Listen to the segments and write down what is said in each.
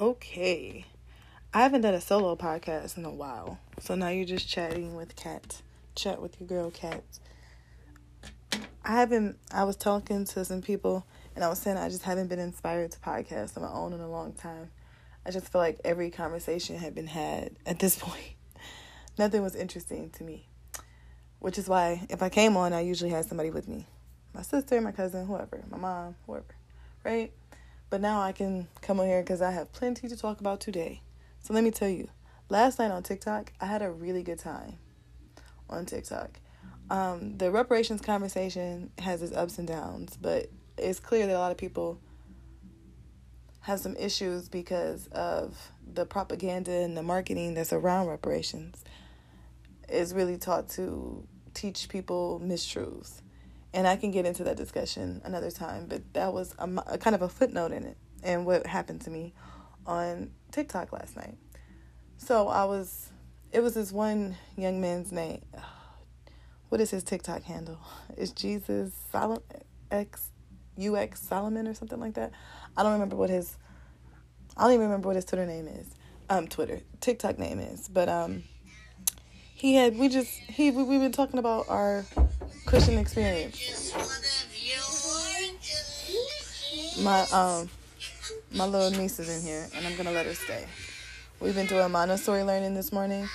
Okay. I haven't done a solo podcast in a while. So now you're just chatting with Kat. Chat with your girl Kat. I haven't I was talking to some people and I was saying I just haven't been inspired to podcast on my own in a long time. I just feel like every conversation had been had at this point. Nothing was interesting to me. Which is why if I came on I usually had somebody with me. My sister, my cousin, whoever, my mom, whoever. Right? But now I can come on here because I have plenty to talk about today. So let me tell you, last night on TikTok, I had a really good time on TikTok. Um, the reparations conversation has its ups and downs, but it's clear that a lot of people have some issues because of the propaganda and the marketing that's around reparations. It's really taught to teach people mistruths and I can get into that discussion another time. But that was a, a, kind of a footnote in it, and what happened to me on TikTok last night. So I was, it was this one young man's name. What is his TikTok handle? Is Jesus Solomon X UX Solomon or something like that? I don't remember what his. I don't even remember what his Twitter name is. Um, Twitter TikTok name is, but um, he had we just he we, we've been talking about our Christian experience. My um my little niece is in here and I'm gonna let her stay. We've been doing Montessori learning this morning.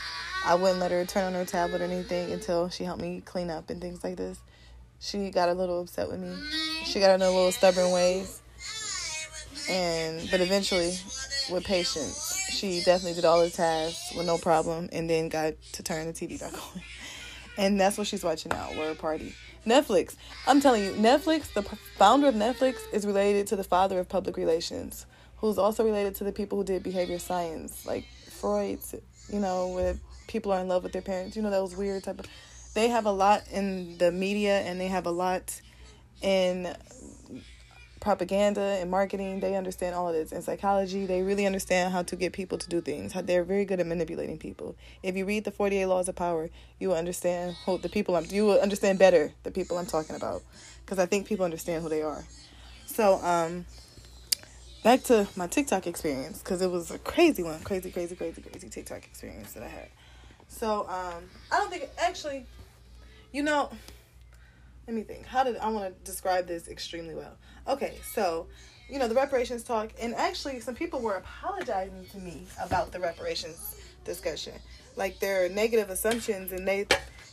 I wouldn't let her turn on her tablet or anything until she helped me clean up and things like this. She got a little upset with me. She got in her little stubborn ways. And but eventually with patience she definitely did all the tasks with no problem and then got to turn the TV back on. And that's what she's watching now, Word Party. Netflix. I'm telling you, Netflix, the founder of Netflix is related to the father of public relations, who's also related to the people who did behavior science, like Freud's, you know, where people are in love with their parents, you know, those weird type of. They have a lot in the media and they have a lot in propaganda and marketing. They understand all of this. In psychology, they really understand how to get people to do things. They're very good at manipulating people. If you read the 48 Laws of Power, you will understand who the people I'm you will understand better the people I'm talking about because I think people understand who they are. So, um back to my TikTok experience because it was a crazy one, crazy crazy crazy crazy TikTok experience that I had. So, um I don't think actually you know let me think. How did I want to describe this extremely well? Okay, so you know the reparations talk, and actually some people were apologizing to me about the reparations discussion, like their negative assumptions, and they,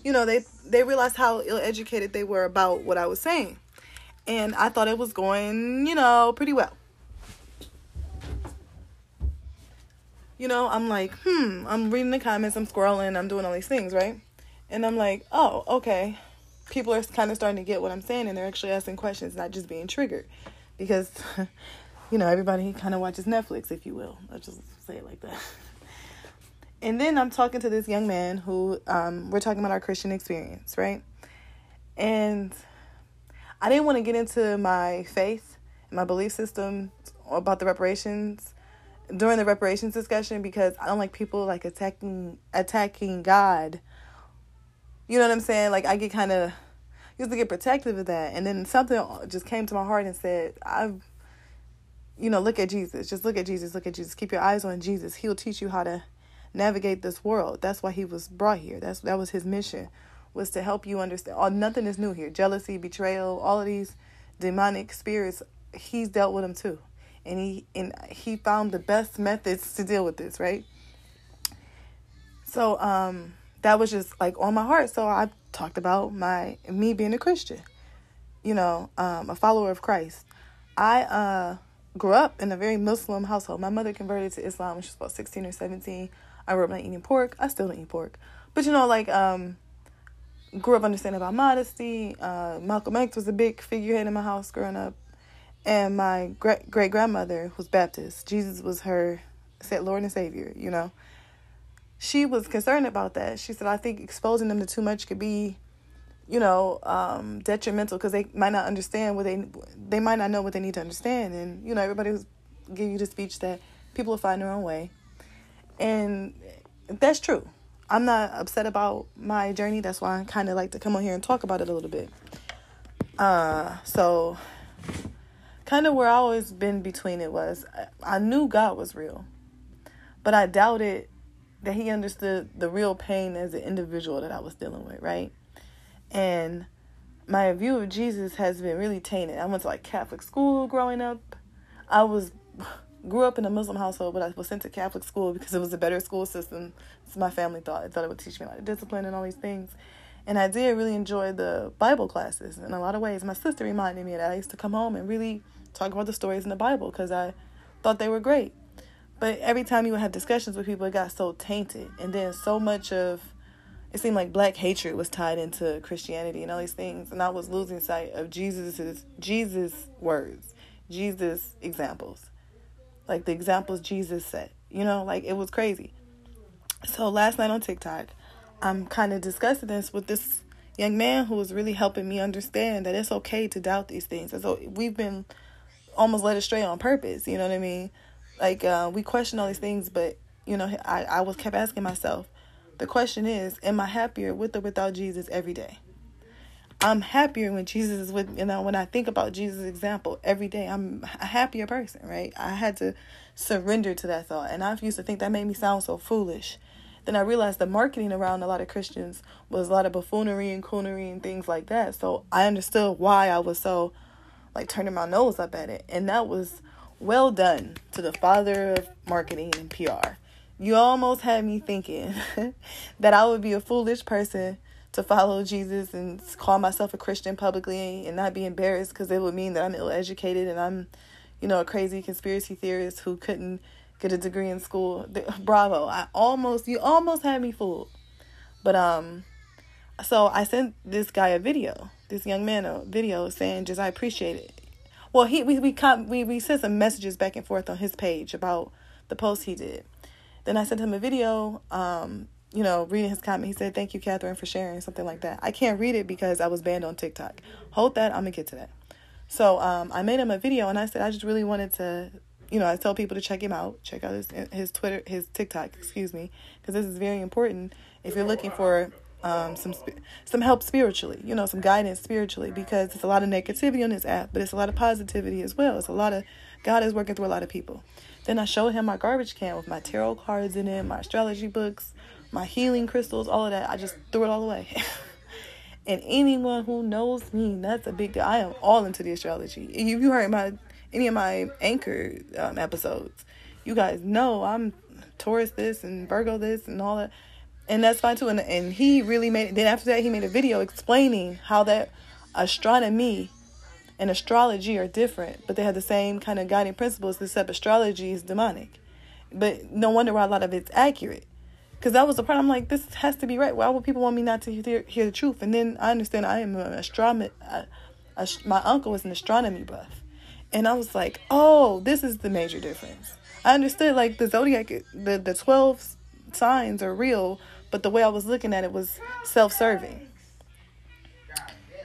you know, they they realized how ill educated they were about what I was saying, and I thought it was going, you know, pretty well. You know, I'm like, hmm, I'm reading the comments, I'm scrolling, I'm doing all these things, right? And I'm like, oh, okay people are kind of starting to get what I'm saying and they're actually asking questions, not just being triggered. Because, you know, everybody kind of watches Netflix, if you will. I'll just say it like that. And then I'm talking to this young man who um, we're talking about our Christian experience, right? And I didn't want to get into my faith, and my belief system about the reparations during the reparations discussion because I don't like people like attacking attacking God you know what I'm saying? Like I get kind of used to get protective of that, and then something just came to my heart and said, "I've." You know, look at Jesus. Just look at Jesus. Look at Jesus. Keep your eyes on Jesus. He'll teach you how to navigate this world. That's why he was brought here. That's that was his mission, was to help you understand. Oh, nothing is new here. Jealousy, betrayal, all of these demonic spirits. He's dealt with them too, and he and he found the best methods to deal with this. Right. So, um, that was just like on my heart. So I talked about my me being a Christian, you know, um, a follower of Christ. I uh, grew up in a very Muslim household. My mother converted to Islam when she was about sixteen or seventeen. I grew up not eating pork. I still don't eat pork, but you know, like um, grew up understanding about modesty. Uh, Malcolm X was a big figurehead in my house growing up, and my great great grandmother was Baptist. Jesus was her said Lord and Savior. You know she was concerned about that. She said, I think exposing them to too much could be, you know, um, detrimental because they might not understand what they they might not know what they need to understand. And you know, everybody was give you the speech that people will find their own way, and that's true. I'm not upset about my journey. That's why I kind of like to come on here and talk about it a little bit. Uh, so kind of where I always been between it was I, I knew God was real, but I doubted that He understood the real pain as an individual that I was dealing with, right? And my view of Jesus has been really tainted. I went to like Catholic school growing up. I was grew up in a Muslim household, but I was sent to Catholic school because it was a better school system. So my family thought. I thought it would teach me a lot of discipline and all these things. And I did really enjoy the Bible classes in a lot of ways. My sister reminded me that I used to come home and really talk about the stories in the Bible because I thought they were great. But every time you would have discussions with people, it got so tainted. And then so much of it seemed like black hatred was tied into Christianity and all these things. And I was losing sight of Jesus's Jesus words, Jesus examples. Like the examples Jesus set. You know, like it was crazy. So last night on TikTok, I'm kind of discussing this with this young man who was really helping me understand that it's okay to doubt these things. And so we've been almost led astray on purpose. You know what I mean? Like uh, we question all these things, but you know, I I was kept asking myself, the question is, am I happier with or without Jesus every day? I'm happier when Jesus is with you know when I think about Jesus' example every day. I'm a happier person, right? I had to surrender to that thought, and I used to think that made me sound so foolish. Then I realized the marketing around a lot of Christians was a lot of buffoonery and coonery and things like that. So I understood why I was so like turning my nose up at it. And that was well done to the father of marketing and PR. You almost had me thinking that I would be a foolish person to follow Jesus and call myself a Christian publicly and not be embarrassed because it would mean that I'm ill educated and I'm, you know, a crazy conspiracy theorist who couldn't get a degree in school. Bravo. I almost you almost had me fooled. But um so I sent this guy a video, this young man a video saying just I appreciate it. Well, he we we com- we we sent some messages back and forth on his page about the post he did. Then I sent him a video um you know, reading his comment, he said, Thank you, Catherine, for sharing, something like that. I can't read it because I was banned on TikTok. Hold that, I'm gonna get to that. So um, I made him a video and I said, I just really wanted to you know, I tell people to check him out. Check out his his Twitter, his TikTok, excuse me, because this is very important if you're looking for um, some some help spiritually, you know, some guidance spiritually, because it's a lot of negativity on this app, but it's a lot of positivity as well. It's a lot of God is working through a lot of people. Then I showed him my garbage can with my tarot cards in it, my astrology books, my healing crystals, all of that. I just threw it all away. and anyone who knows me, that's a big deal. I am all into the astrology. If you heard my any of my anchor um, episodes, you guys know I'm Taurus this and Virgo this and all that. And that's fine too. And, and he really made, then after that, he made a video explaining how that astronomy and astrology are different, but they have the same kind of guiding principles, except astrology is demonic. But no wonder why a lot of it's accurate. Because that was the part I'm like, this has to be right. Why would people want me not to hear, hear the truth? And then I understand I am an astronomy. Uh, my uncle was an astronomy buff. And I was like, oh, this is the major difference. I understood like the zodiac, the, the 12 signs are real, but the way I was looking at it was self serving.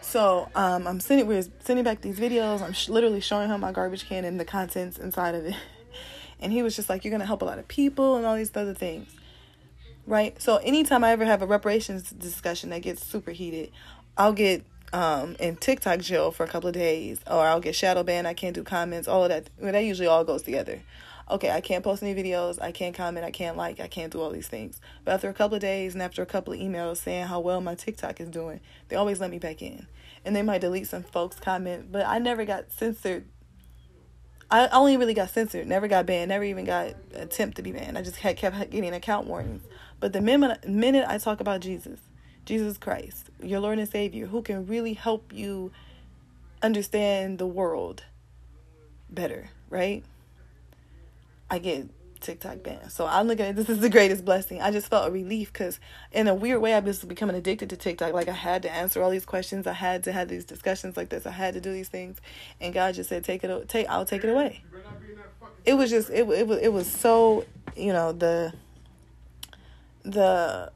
So um, I'm sending we're sending back these videos. I'm sh- literally showing him my garbage can and the contents inside of it, and he was just like, "You're gonna help a lot of people and all these other things." Right. So anytime I ever have a reparations discussion that gets super heated, I'll get um, in TikTok jail for a couple of days, or I'll get shadow banned. I can't do comments. All of that. Well, that usually all goes together. Okay, I can't post any videos. I can't comment. I can't like. I can't do all these things. But after a couple of days and after a couple of emails saying how well my TikTok is doing, they always let me back in. And they might delete some folks' comment, but I never got censored. I only really got censored. Never got banned. Never even got attempt to be banned. I just had kept getting account warnings. But the minute minute I talk about Jesus, Jesus Christ, your Lord and Savior, who can really help you understand the world better, right? I get TikTok banned. So I'm looking at this is the greatest blessing. I just felt a relief because in a weird way I've been becoming addicted to TikTok. Like I had to answer all these questions. I had to have these discussions like this. I had to do these things. And God just said, take it, take, I'll take it away. It was just, it, it was, it was so, you know, the, the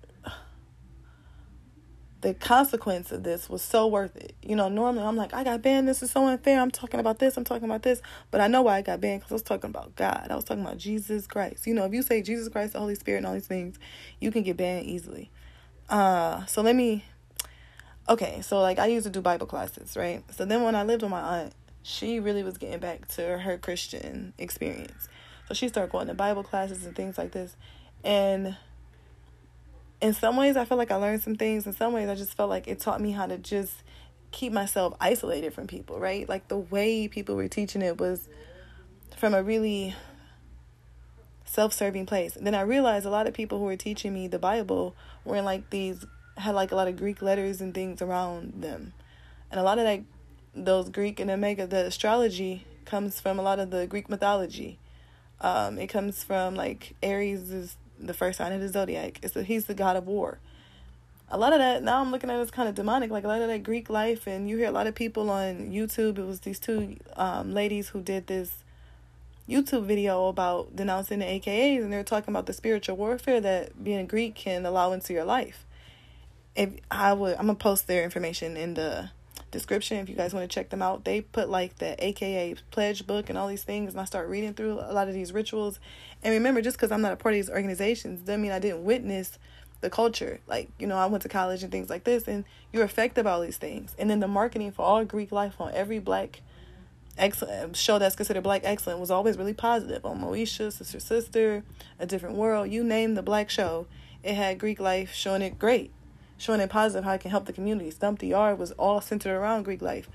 the consequence of this was so worth it. You know, normally I'm like, I got banned. This is so unfair. I'm talking about this. I'm talking about this. But I know why I got banned because I was talking about God. I was talking about Jesus Christ. You know, if you say Jesus Christ, the Holy Spirit, and all these things, you can get banned easily. Uh, so let me. Okay, so like I used to do Bible classes, right? So then when I lived with my aunt, she really was getting back to her Christian experience. So she started going to Bible classes and things like this. And in some ways, I feel like I learned some things. In some ways, I just felt like it taught me how to just keep myself isolated from people, right? Like the way people were teaching it was from a really self serving place. And then I realized a lot of people who were teaching me the Bible were in like these, had like a lot of Greek letters and things around them. And a lot of that, those Greek and Omega, the astrology comes from a lot of the Greek mythology. Um, it comes from like Aries is the first sign of the zodiac. It's a, he's the god of war. A lot of that now I'm looking at it as kind of demonic, like a lot of that Greek life, and you hear a lot of people on YouTube. It was these two um, ladies who did this YouTube video about denouncing the AKAs, and they're talking about the spiritual warfare that being a Greek can allow into your life. If I would, I'm gonna post their information in the description if you guys want to check them out. They put like the AKA pledge book and all these things, and I start reading through a lot of these rituals. And remember, just because I'm not a part of these organizations doesn't mean I didn't witness the culture. Like, you know, I went to college and things like this, and you're affected by all these things. And then the marketing for all Greek life on every black excellent um, show that's considered black excellent was always really positive. On Moesha, Sister Sister, A Different World, you name the black show, it had Greek life showing it great showing it positive how it can help the community. Stomp the Yard was all centered around Greek life.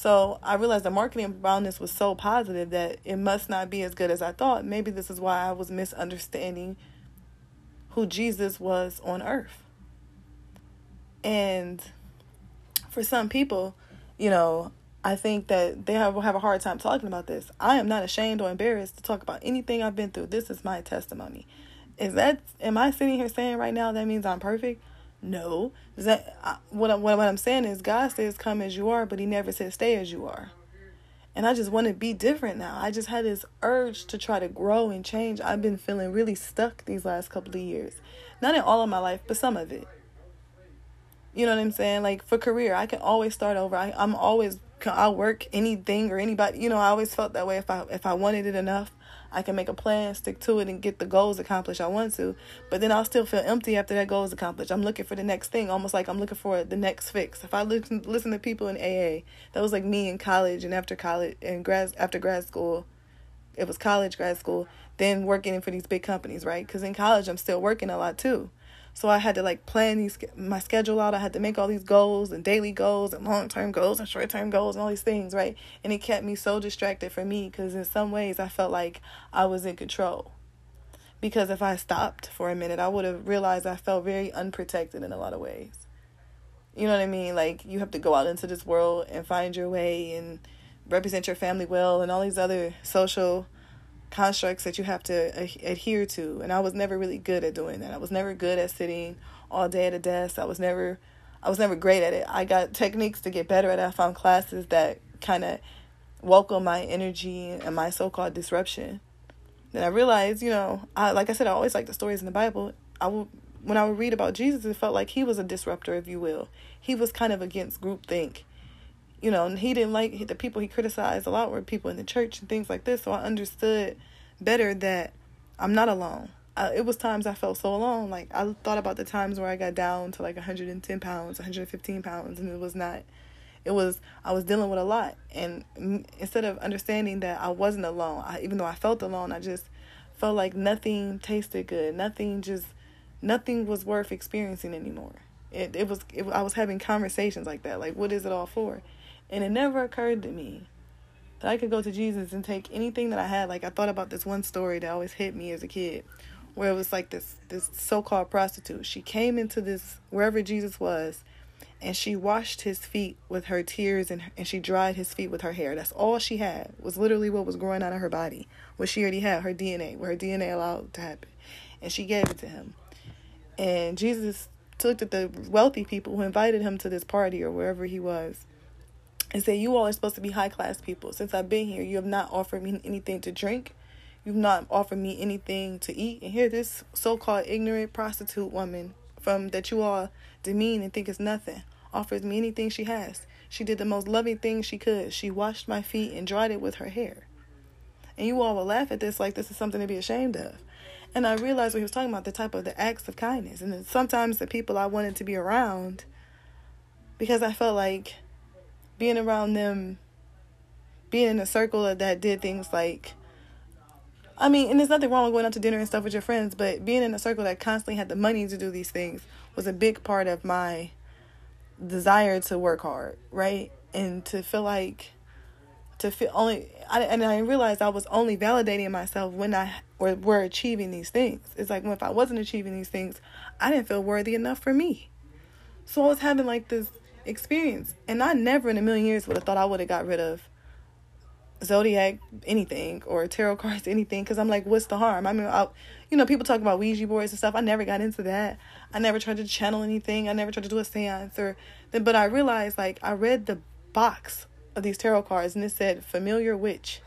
So I realized the marketing around this was so positive that it must not be as good as I thought. Maybe this is why I was misunderstanding who Jesus was on earth. And for some people, you know, I think that they have, have a hard time talking about this. I am not ashamed or embarrassed to talk about anything I've been through. This is my testimony. Is that am I sitting here saying right now that means I'm perfect? No. Is that uh, what I'm, what I'm saying is God says come as you are, but he never says stay as you are. And I just want to be different now. I just had this urge to try to grow and change. I've been feeling really stuck these last couple of years. Not in all of my life, but some of it. You know what I'm saying? Like for career, I can always start over. I, I'm always I'll work anything or anybody. You know, I always felt that way. If I if I wanted it enough, I can make a plan, stick to it, and get the goals accomplished I want to. But then I'll still feel empty after that goal is accomplished. I'm looking for the next thing, almost like I'm looking for the next fix. If I listen listen to people in AA, that was like me in college and after college and grad after grad school, it was college, grad school, then working for these big companies, right? Because in college I'm still working a lot too. So I had to like plan these my schedule out. I had to make all these goals and daily goals and long term goals and short term goals and all these things, right? And it kept me so distracted for me because in some ways I felt like I was in control. Because if I stopped for a minute, I would have realized I felt very unprotected in a lot of ways. You know what I mean? Like you have to go out into this world and find your way and represent your family well and all these other social constructs that you have to adhere to and I was never really good at doing that. I was never good at sitting all day at a desk. I was never I was never great at it. I got techniques to get better at it. I found classes that kind of welcome my energy and my so-called disruption. Then I realized, you know, I like I said I always like the stories in the Bible. I would when I would read about Jesus, it felt like he was a disruptor, if you will. He was kind of against groupthink you know, he didn't like the people he criticized a lot were people in the church and things like this. So I understood better that I'm not alone. I, it was times I felt so alone. Like I thought about the times where I got down to like 110 pounds, 115 pounds, and it was not. It was I was dealing with a lot, and instead of understanding that I wasn't alone, I, even though I felt alone, I just felt like nothing tasted good. Nothing just, nothing was worth experiencing anymore. It it was it, I was having conversations like that. Like what is it all for? And it never occurred to me that I could go to Jesus and take anything that I had. Like I thought about this one story that always hit me as a kid, where it was like this this so-called prostitute. She came into this wherever Jesus was, and she washed his feet with her tears and and she dried his feet with her hair. That's all she had. Was literally what was growing out of her body. What she already had, her DNA, what her DNA allowed to happen. And she gave it to him. And Jesus looked at the wealthy people who invited him to this party or wherever he was and say, You all are supposed to be high class people. Since I've been here, you have not offered me anything to drink. You've not offered me anything to eat. And here, this so called ignorant prostitute woman from that you all demean and think is nothing offers me anything she has. She did the most loving thing she could. She washed my feet and dried it with her hair. And you all will laugh at this like this is something to be ashamed of. And I realized what he was talking about the type of the acts of kindness. And sometimes the people I wanted to be around because I felt like being around them being in a circle that did things like I mean, and there's nothing wrong with going out to dinner and stuff with your friends, but being in a circle that constantly had the money to do these things was a big part of my desire to work hard, right? And to feel like to feel only I, and I realized I was only validating myself when I were, were achieving these things. It's like if I wasn't achieving these things, I didn't feel worthy enough for me. So I was having like this experience, and I never in a million years would have thought I would have got rid of zodiac anything or tarot cards anything because I'm like, what's the harm? I mean, I, you know, people talk about Ouija boards and stuff. I never got into that. I never tried to channel anything. I never tried to do a seance or, but I realized like I read the box of these tarot cards and it said familiar witch.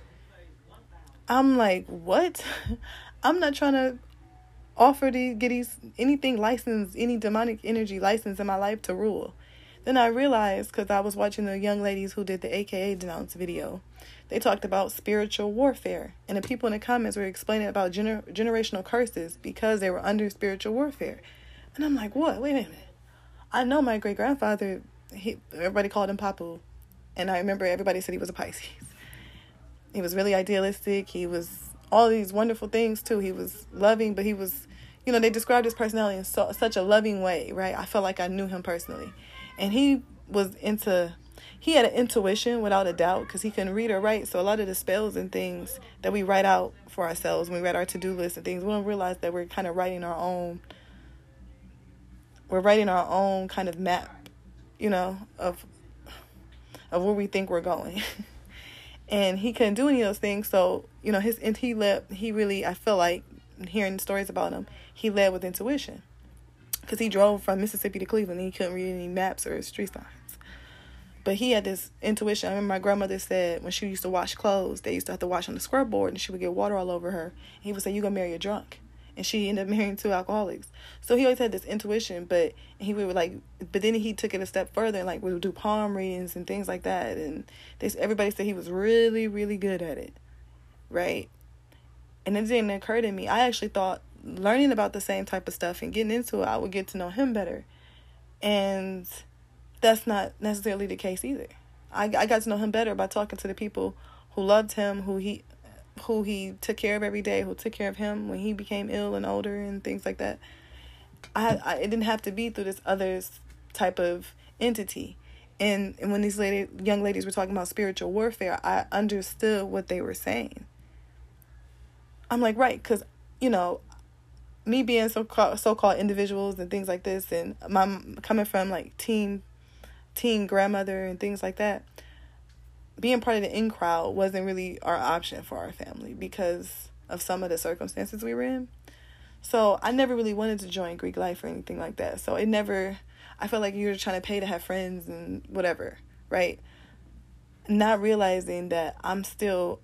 I'm like, what? I'm not trying to offer to get these anything licensed, any demonic energy license in my life to rule. Then I realized because I was watching the young ladies who did the AKA denounce video they talked about spiritual warfare. And the people in the comments were explaining about gener- generational curses because they were under spiritual warfare. And I'm like, what? Wait a minute. I know my great grandfather, he everybody called him Papu. And I remember everybody said he was a Pisces. He was really idealistic. He was all these wonderful things too. He was loving, but he was, you know, they described his personality in so, such a loving way, right? I felt like I knew him personally. And he was into he had an intuition without a doubt because he couldn't read or write. So a lot of the spells and things that we write out for ourselves when we write our to do list and things, we don't realize that we're kind of writing our own. We're writing our own kind of map, you know, of of where we think we're going. and he couldn't do any of those things. So you know, his and he led. He really, I feel like hearing stories about him, he led with intuition because he drove from Mississippi to Cleveland. And he couldn't read any maps or street signs. But he had this intuition. I remember my grandmother said when she used to wash clothes, they used to have to wash on the scrub board and she would get water all over her. And he would say, You're gonna marry a drunk. And she ended up marrying two alcoholics. So he always had this intuition, but he would like but then he took it a step further and like would do palm readings and things like that. And they everybody said he was really, really good at it. Right? And it didn't occur to me. I actually thought learning about the same type of stuff and getting into it, I would get to know him better. And that's not necessarily the case either. I, I got to know him better by talking to the people who loved him, who he who he took care of every day, who took care of him when he became ill and older and things like that. I, I it didn't have to be through this other type of entity. And, and when these lady, young ladies were talking about spiritual warfare, I understood what they were saying. I'm like, right, because, you know, me being so so called individuals and things like this, and my coming from like teen teen grandmother and things like that, being part of the in crowd wasn't really our option for our family because of some of the circumstances we were in. So I never really wanted to join Greek life or anything like that. So it never, I felt like you were trying to pay to have friends and whatever, right? Not realizing that I'm still,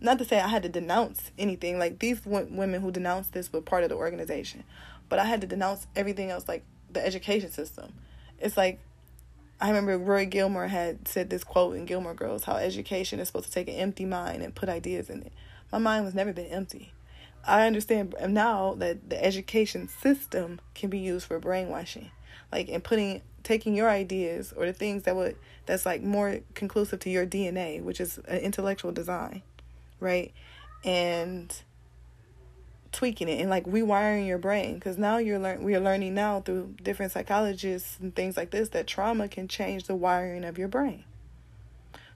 not to say I had to denounce anything. Like these women who denounced this were part of the organization, but I had to denounce everything else, like the education system. It's like I remember Rory Gilmore had said this quote in Gilmore Girls how education is supposed to take an empty mind and put ideas in it. My mind was never been empty. I understand now that the education system can be used for brainwashing, like in putting taking your ideas or the things that would that's like more conclusive to your DNA, which is an intellectual design, right? And tweaking it and like rewiring your brain because now you're learn we are learning now through different psychologists and things like this that trauma can change the wiring of your brain.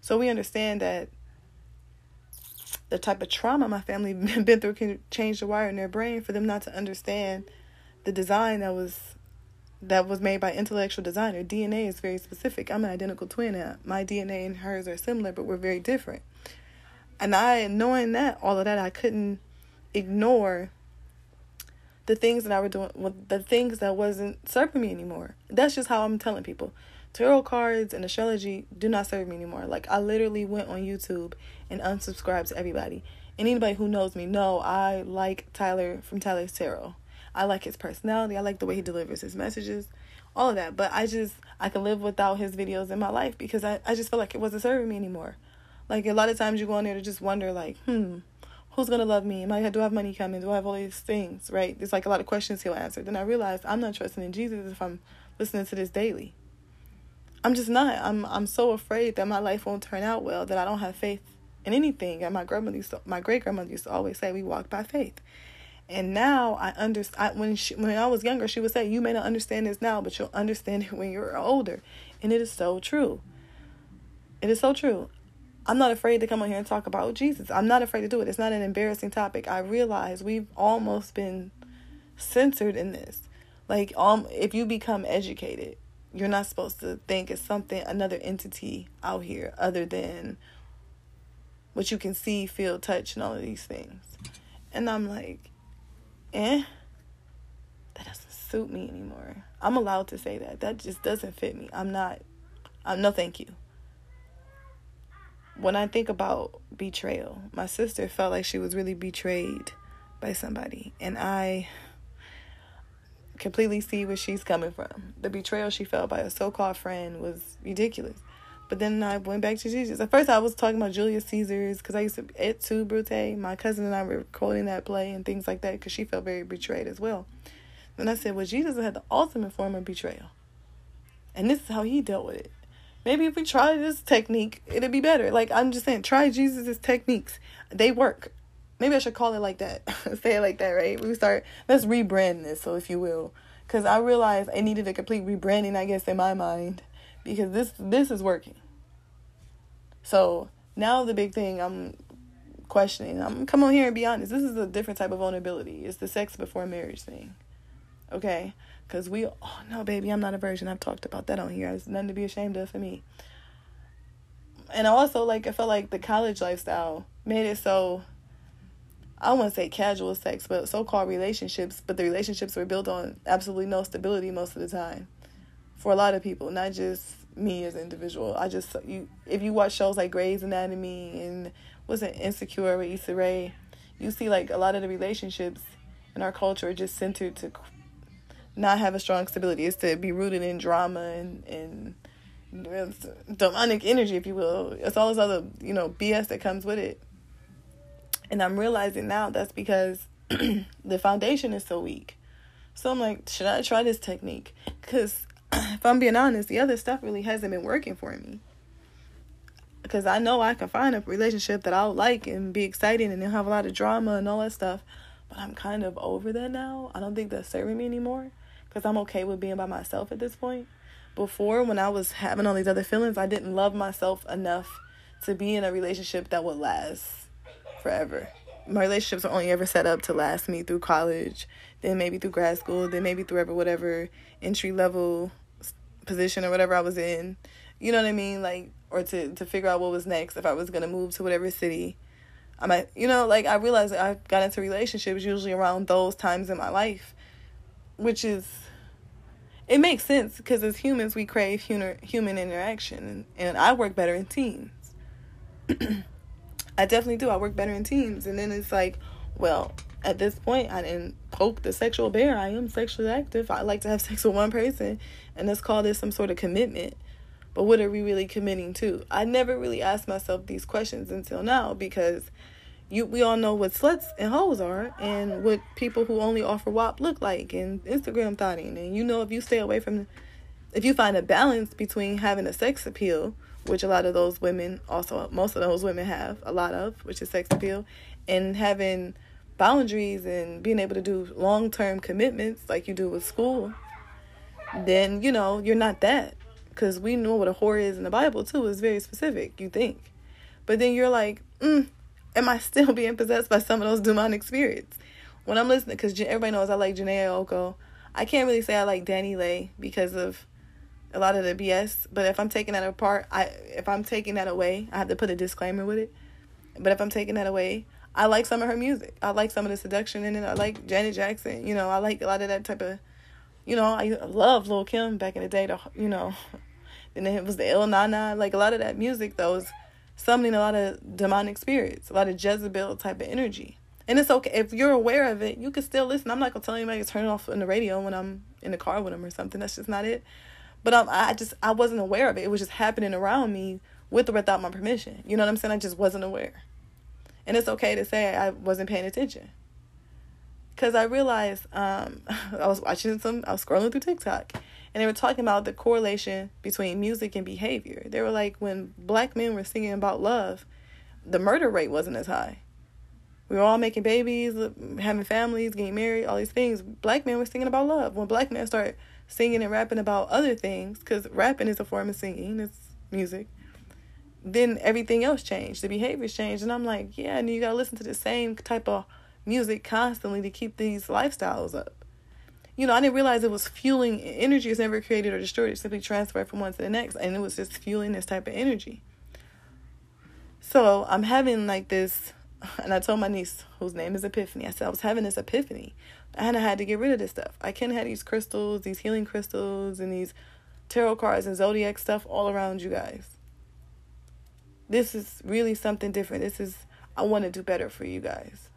So we understand that the type of trauma my family been through can change the wire in their brain for them not to understand the design that was that was made by intellectual designer. DNA is very specific. I'm an identical twin. And my DNA and hers are similar, but we're very different. And I, knowing that, all of that, I couldn't ignore the things that I were doing, the things that wasn't serving me anymore. That's just how I'm telling people. Tarot cards and astrology do not serve me anymore. Like I literally went on YouTube and unsubscribed to everybody. And anybody who knows me know I like Tyler from Tyler's Tarot. I like his personality. I like the way he delivers his messages. All of that. But I just I can live without his videos in my life because I, I just feel like it wasn't serving me anymore. Like a lot of times you go on there to just wonder like, hmm, who's gonna love me? Am I do I have money coming? Do I have all these things? Right? There's like a lot of questions he'll answer. Then I realized I'm not trusting in Jesus if I'm listening to this daily. I'm just not. I'm I'm so afraid that my life won't turn out well that I don't have faith in anything. And my grandmother used to, my great grandmother used to always say we walk by faith. And now I understand. When she, when I was younger, she would say, "You may not understand this now, but you'll understand it when you're older." And it is so true. It is so true. I'm not afraid to come on here and talk about Jesus. I'm not afraid to do it. It's not an embarrassing topic. I realize we've almost been censored in this. Like, um, if you become educated, you're not supposed to think it's something another entity out here other than what you can see, feel, touch, and all of these things. And I'm like, eh, that doesn't suit me anymore. I'm allowed to say that. That just doesn't fit me. I'm not. I'm no, thank you. When I think about betrayal, my sister felt like she was really betrayed by somebody, and I completely see where she's coming from. The betrayal she felt by a so called friend was ridiculous. But then I went back to Jesus. At first, I was talking about Julius Caesar's because I used to, Et tu, Brute. My cousin and I were quoting that play and things like that because she felt very betrayed as well. Then I said, well, Jesus had the ultimate form of betrayal. And this is how he dealt with it. Maybe if we try this technique, it'd be better. Like, I'm just saying, try Jesus's techniques. They work. Maybe I should call it like that. Say it like that, right? We start, let's rebrand this, so if you will. Because I realized I needed a complete rebranding, I guess, in my mind. Because this this is working. So now the big thing I'm questioning, I'm come on here and be honest. This is a different type of vulnerability. It's the sex before marriage thing. Okay? Because we, oh no, baby, I'm not a virgin. I've talked about that on here. It's nothing to be ashamed of for me. And also, like, I felt like the college lifestyle made it so I to say casual sex, but so called relationships, but the relationships were built on absolutely no stability most of the time. For a lot of people, not just me as an individual. I just you if you watch shows like Grey's Anatomy and wasn't Insecure with Issa Rae, you see like a lot of the relationships in our culture are just centered to not have a strong stability. is to be rooted in drama and and demonic energy, if you will. It's all this other you know BS that comes with it. And I'm realizing now that's because the foundation is so weak. So I'm like, should I try this technique? Because if I'm being honest, the other stuff really hasn't been working for me. Because I know I can find a relationship that I'll like and be exciting and have a lot of drama and all that stuff. But I'm kind of over that now. I don't think that's serving me anymore. Because I'm okay with being by myself at this point. Before, when I was having all these other feelings, I didn't love myself enough to be in a relationship that would last forever. My relationships are only ever set up to last me through college, then maybe through grad school, then maybe through ever whatever entry level position or whatever I was in. You know what I mean? Like or to to figure out what was next if I was gonna move to whatever city. I'm might, you know, like I realized I got into relationships usually around those times in my life, which is it makes sense because as humans we crave human human interaction and, and I work better in teams. I definitely do. I work better in teams. And then it's like, well, at this point, I didn't poke the sexual bear. I am sexually active. I like to have sex with one person. And let's call this some sort of commitment. But what are we really committing to? I never really asked myself these questions until now because you we all know what sluts and hoes are and what people who only offer WAP look like and Instagram thotting. And you know if you stay away from if you find a balance between having a sex appeal which a lot of those women also most of those women have a lot of which is sex appeal and having boundaries and being able to do long-term commitments like you do with school then you know you're not that because we know what a whore is in the bible too is very specific you think but then you're like mm, am i still being possessed by some of those demonic spirits when i'm listening because everybody knows i like Jhené Aiko i can't really say i like Danny Lay because of a lot of the BS. But if I'm taking that apart, I if I'm taking that away, I have to put a disclaimer with it. But if I'm taking that away, I like some of her music. I like some of the seduction in it. I like Janet Jackson. You know, I like a lot of that type of. You know, I love Lil Kim back in the day. The you know, then it was the Ill Na Na. Like a lot of that music, though, was summoning a lot of demonic spirits, a lot of Jezebel type of energy. And it's okay if you're aware of it. You can still listen. I'm not gonna tell anybody to turn it off on the radio when I'm in the car with them or something. That's just not it. But um, I just I wasn't aware of it. It was just happening around me with or without my permission. You know what I'm saying? I just wasn't aware. And it's okay to say I wasn't paying attention. Cause I realized um, I was watching some, I was scrolling through TikTok, and they were talking about the correlation between music and behavior. They were like, when black men were singing about love, the murder rate wasn't as high. We were all making babies, having families, getting married, all these things. Black men were singing about love. When black men start singing and rapping about other things, because rapping is a form of singing, it's music, then everything else changed. The behaviors changed. And I'm like, yeah, and you got to listen to the same type of music constantly to keep these lifestyles up you know, I didn't realize it was fueling energy is never created or destroyed. It's simply transferred from one to the next. And it was just fueling this type of energy. So I'm having like this, and I told my niece, whose name is Epiphany, I said I was having this epiphany. And I had to get rid of this stuff. I can't have these crystals, these healing crystals, and these tarot cards and zodiac stuff all around you guys. This is really something different. This is, I want to do better for you guys.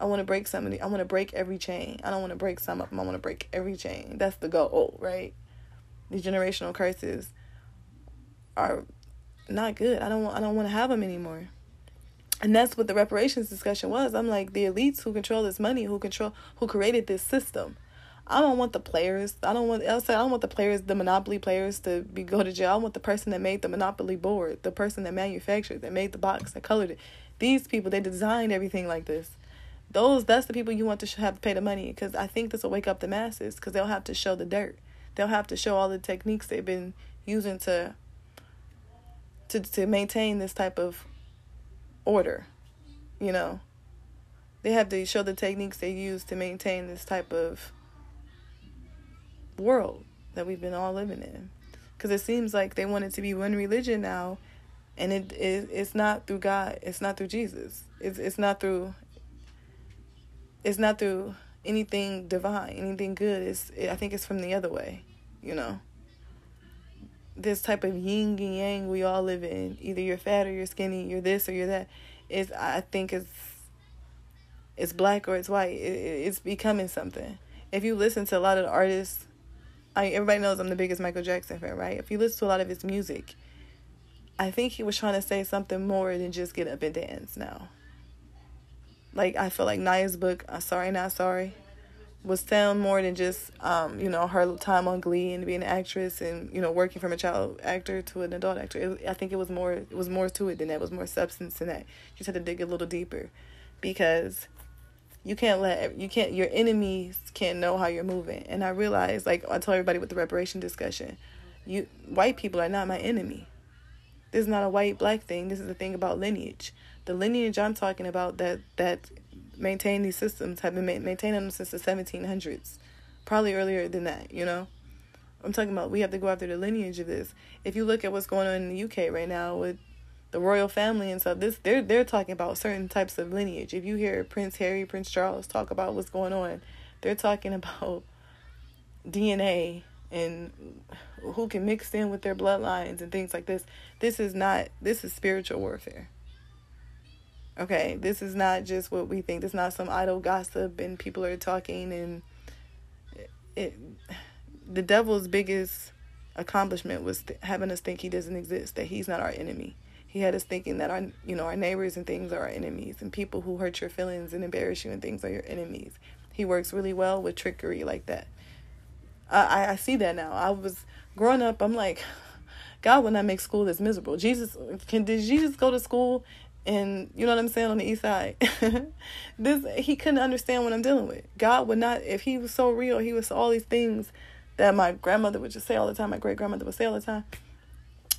I want to break somebody. I want to break every chain. I don't want to break some of them. I want to break every chain. That's the goal, right? These generational curses are not good. I don't want. I don't want to have them anymore. And that's what the reparations discussion was. I'm like the elites who control this money, who control, who created this system. I don't want the players. I don't want. I I don't want the players, the monopoly players, to be go to jail. I want the person that made the monopoly board, the person that manufactured, that made the box, that colored it. These people, they designed everything like this those that's the people you want to have to pay the money because I think this will wake up the masses because they'll have to show the dirt. They'll have to show all the techniques they've been using to to to maintain this type of order. You know, they have to show the techniques they use to maintain this type of world that we've been all living in. Because it seems like they want it to be one religion now, and it, it it's not through God. It's not through Jesus. It's it's not through it's not through anything divine, anything good. It's I think it's from the other way, you know. This type of yin and yang we all live in. Either you're fat or you're skinny, you're this or you're that. Is I think it's it's black or it's white. It, it's becoming something. If you listen to a lot of the artists, I everybody knows I'm the biggest Michael Jackson fan, right? If you listen to a lot of his music, I think he was trying to say something more than just get up and dance now. Like I feel like Naya's book, uh, Sorry Not Sorry, was telling more than just um, you know, her time on Glee and being an actress and, you know, working from a child actor to an adult actor. It, I think it was more it was more to it than that. It was more substance than that. You just had to dig a little deeper because you can't let you can't your enemies can't know how you're moving. And I realized like I told everybody with the reparation discussion, you white people are not my enemy. This is not a white black thing. This is a thing about lineage the lineage I'm talking about that that maintain these systems have been ma- maintaining them since the 1700s, probably earlier than that. You know, I'm talking about we have to go after the lineage of this. If you look at what's going on in the UK right now with the royal family and stuff, this they're they're talking about certain types of lineage. If you hear Prince Harry, Prince Charles talk about what's going on, they're talking about DNA and who can mix in with their bloodlines and things like this. This is not this is spiritual warfare. Okay, this is not just what we think. This is not some idle gossip and people are talking and it, the devil's biggest accomplishment was th- having us think he doesn't exist, that he's not our enemy. He had us thinking that our you know our neighbors and things are our enemies, and people who hurt your feelings and embarrass you and things are your enemies. He works really well with trickery like that. I I, I see that now. I was growing up. I'm like, God would not make school this miserable. Jesus can did Jesus go to school and you know what I'm saying on the east side. this he couldn't understand what I'm dealing with. God would not if he was so real, he was all these things that my grandmother would just say all the time, my great grandmother would say all the time.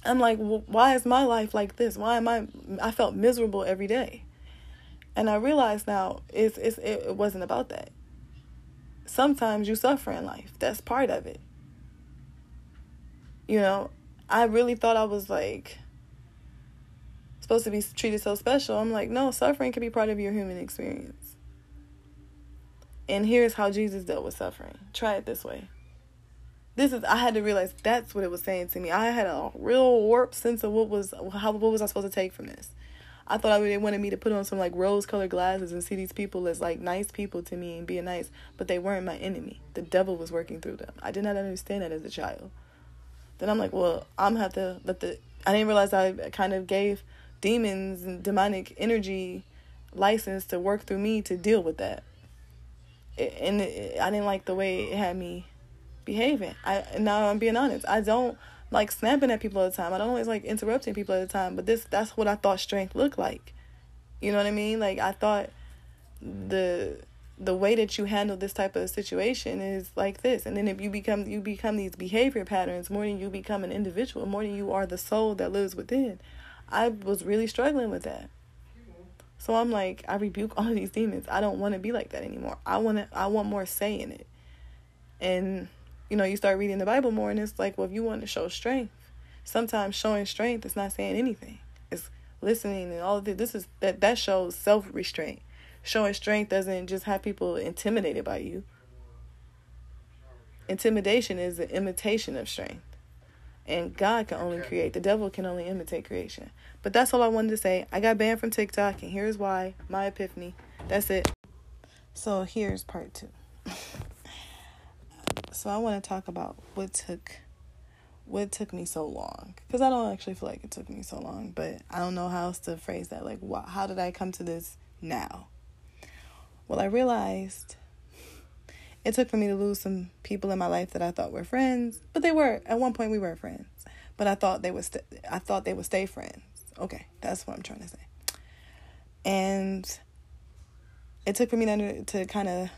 I'm like, well, why is my life like this? Why am I I felt miserable every day. And I realize now it's, it's it, it wasn't about that. Sometimes you suffer in life. That's part of it. You know, I really thought I was like supposed to be treated so special. I'm like, no, suffering can be part of your human experience. And here's how Jesus dealt with suffering. Try it this way. This is I had to realize that's what it was saying to me. I had a real warped sense of what was how what was I supposed to take from this. I thought I they wanted me to put on some like rose colored glasses and see these people as like nice people to me and being nice, but they weren't my enemy. The devil was working through them. I did not understand that as a child. Then I'm like, well, I'm have to let the. I didn't realize I kind of gave demons and demonic energy license to work through me to deal with that. and I didn't like the way it had me behaving. I now I'm being honest. I don't like snapping at people all the time. I don't always like interrupting people all the time. But this that's what I thought strength looked like. You know what I mean? Like I thought the the way that you handle this type of situation is like this and then if you become you become these behavior patterns more than you become an individual more than you are the soul that lives within i was really struggling with that. So i'm like i rebuke all these demons. I don't want to be like that anymore. I want to i want more say in it. And you know you start reading the bible more and it's like well if you want to show strength sometimes showing strength is not saying anything. It's listening and all of this this is that that shows self-restraint. Showing strength doesn't just have people intimidated by you. Intimidation is an imitation of strength. And God can only create. The devil can only imitate creation. But that's all I wanted to say. I got banned from TikTok, and here's why my epiphany. That's it. So here's part two. so I want to talk about what took what took me so long because I don't actually feel like it took me so long, but I don't know how else to phrase that. Like, wh- how did I come to this now? Well, I realized it took for me to lose some people in my life that I thought were friends, but they were at one point we were friends. But I thought they would st- I thought they would stay friends. Okay, that's what I'm trying to say. And it took for me to to kind of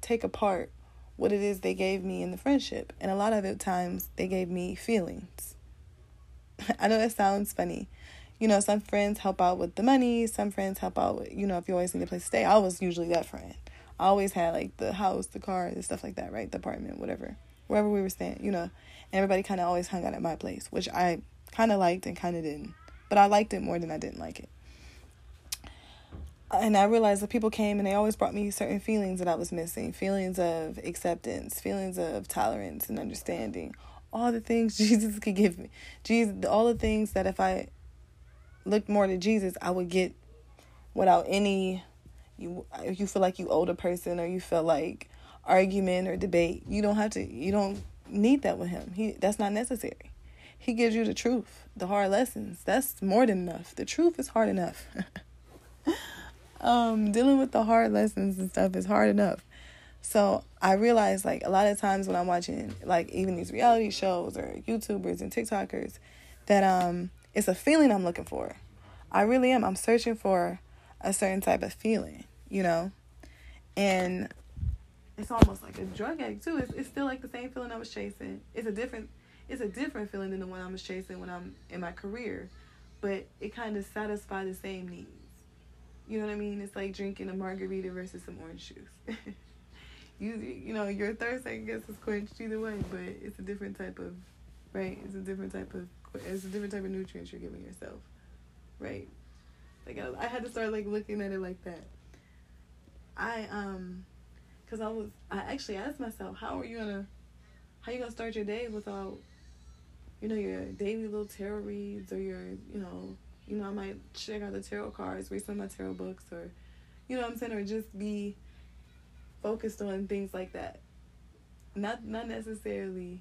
take apart what it is they gave me in the friendship, and a lot of the times they gave me feelings. I know that sounds funny, you know, some friends help out with the money, some friends help out with, you know, if you always need a place to stay. I was usually that friend. I always had like the house, the car, and stuff like that, right? The apartment, whatever. Wherever we were staying, you know. And everybody kind of always hung out at my place, which I kind of liked and kind of didn't. But I liked it more than I didn't like it. And I realized that people came and they always brought me certain feelings that I was missing feelings of acceptance, feelings of tolerance and understanding, all the things Jesus could give me. Jesus, all the things that if I looked more to Jesus, I would get without any you if you feel like you owe a person or you feel like argument or debate, you don't have to you don't need that with him. He that's not necessary. He gives you the truth, the hard lessons. That's more than enough. The truth is hard enough. um dealing with the hard lessons and stuff is hard enough. So I realized like a lot of times when I'm watching like even these reality shows or YouTubers and TikTokers that um it's a feeling I'm looking for. I really am. I'm searching for a certain type of feeling, you know? And it's almost like a drug addict too. It's, it's still like the same feeling I was chasing. It's a different it's a different feeling than the one I was chasing when I'm in my career, but it kind of satisfies the same needs. You know what I mean? It's like drinking a margarita versus some orange juice. you you know your thirst I guess is quenched either way, but it's a different type of right. It's a different type of it's a different type of nutrients you're giving yourself, right? Like I, I had to start like looking at it like that. I um, cause I was I actually asked myself, how are you gonna, how you gonna start your day without, you know, your daily little tarot reads or your, you know, you know I might check out the tarot cards, read some of my tarot books, or, you know what I'm saying, or just be focused on things like that. Not not necessarily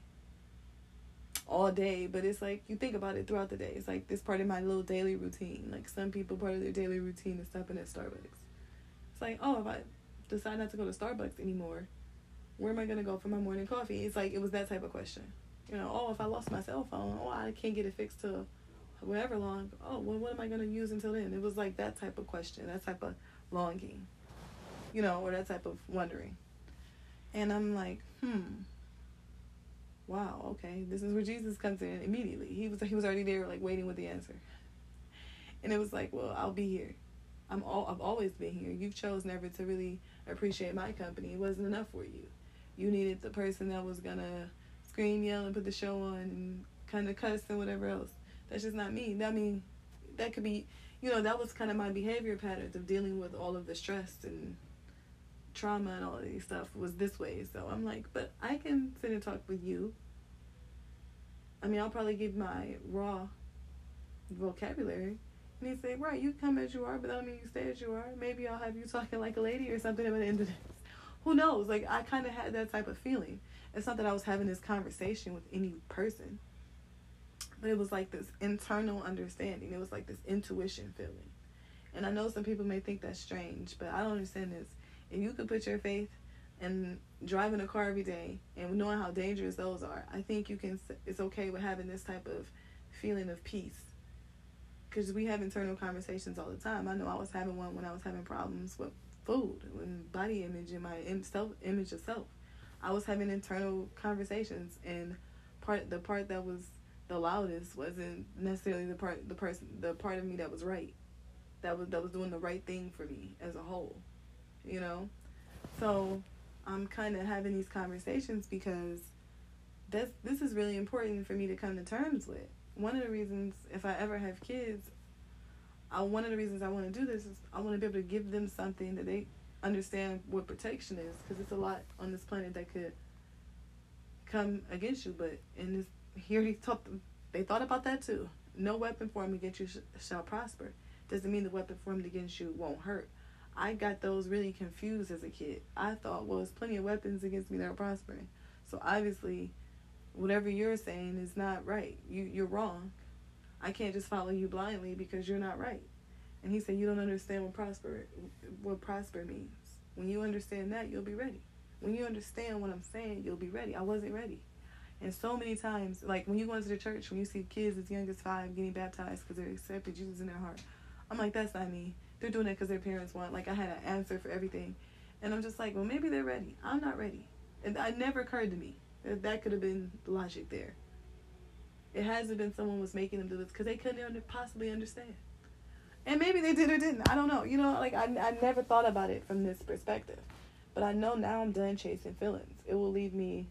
all day, but it's like you think about it throughout the day. It's like this part of my little daily routine. Like some people, part of their daily routine is stopping at Starbucks. It's like, oh, if I decide not to go to Starbucks anymore, where am I gonna go for my morning coffee? It's like it was that type of question. You know, oh, if I lost my cell phone, oh, I can't get it fixed till whatever long. Oh, well, what am I gonna use until then? It was like that type of question, that type of longing, you know, or that type of wondering. And I'm like, hmm, wow, okay, this is where Jesus comes in immediately. He was he was already there, like waiting with the answer. And it was like, well, I'll be here. I'm all I've always been here. You've chose never to really appreciate my company. It wasn't enough for you. You needed the person that was gonna scream, yell, and put the show on and kind of cuss and whatever else. That's just not me. I mean, that could be, you know, that was kind of my behavior patterns of dealing with all of the stress and trauma and all of these stuff was this way. So I'm like, but I can sit and talk with you. I mean, I'll probably give my raw vocabulary. And he'd say, right, you come as you are, but I don't mean you stay as you are. Maybe I'll have you talking like a lady or something at the end of this. Who knows? Like, I kind of had that type of feeling. It's not that I was having this conversation with any person, but it was like this internal understanding. It was like this intuition feeling. And I know some people may think that's strange, but I don't understand this if you could put your faith and driving a car every day and knowing how dangerous those are, I think you can. It's okay with having this type of feeling of peace. Because we have internal conversations all the time. I know I was having one when I was having problems with food and body image and my self image of self. I was having internal conversations, and part the part that was the loudest wasn't necessarily the part the person the part of me that was right, that was that was doing the right thing for me as a whole, you know. So I'm kind of having these conversations because this this is really important for me to come to terms with. One of the reasons, if I ever have kids, I, one of the reasons I want to do this is I want to be able to give them something that they understand what protection is because it's a lot on this planet that could come against you. But in this, here he them, they thought about that too. No weapon formed against you sh- shall prosper. Doesn't mean the weapon formed against you won't hurt. I got those really confused as a kid. I thought, well, there's plenty of weapons against me that are prospering. So obviously, whatever you're saying is not right. You you're wrong. I can't just follow you blindly because you're not right. And he said, you don't understand what prosper what prosper means. When you understand that, you'll be ready. When you understand what I'm saying, you'll be ready. I wasn't ready. And so many times, like when you go into the church, when you see kids as young as five getting baptized because they accepted Jesus in their heart, I'm like, that's not me they're doing it because their parents want. Like I had an answer for everything, and I'm just like, well, maybe they're ready. I'm not ready, and it never occurred to me that that could have been logic there. It hasn't been someone was making them do this because they couldn't possibly understand, and maybe they did or didn't. I don't know. You know, like I I never thought about it from this perspective, but I know now I'm done chasing feelings. It will leave me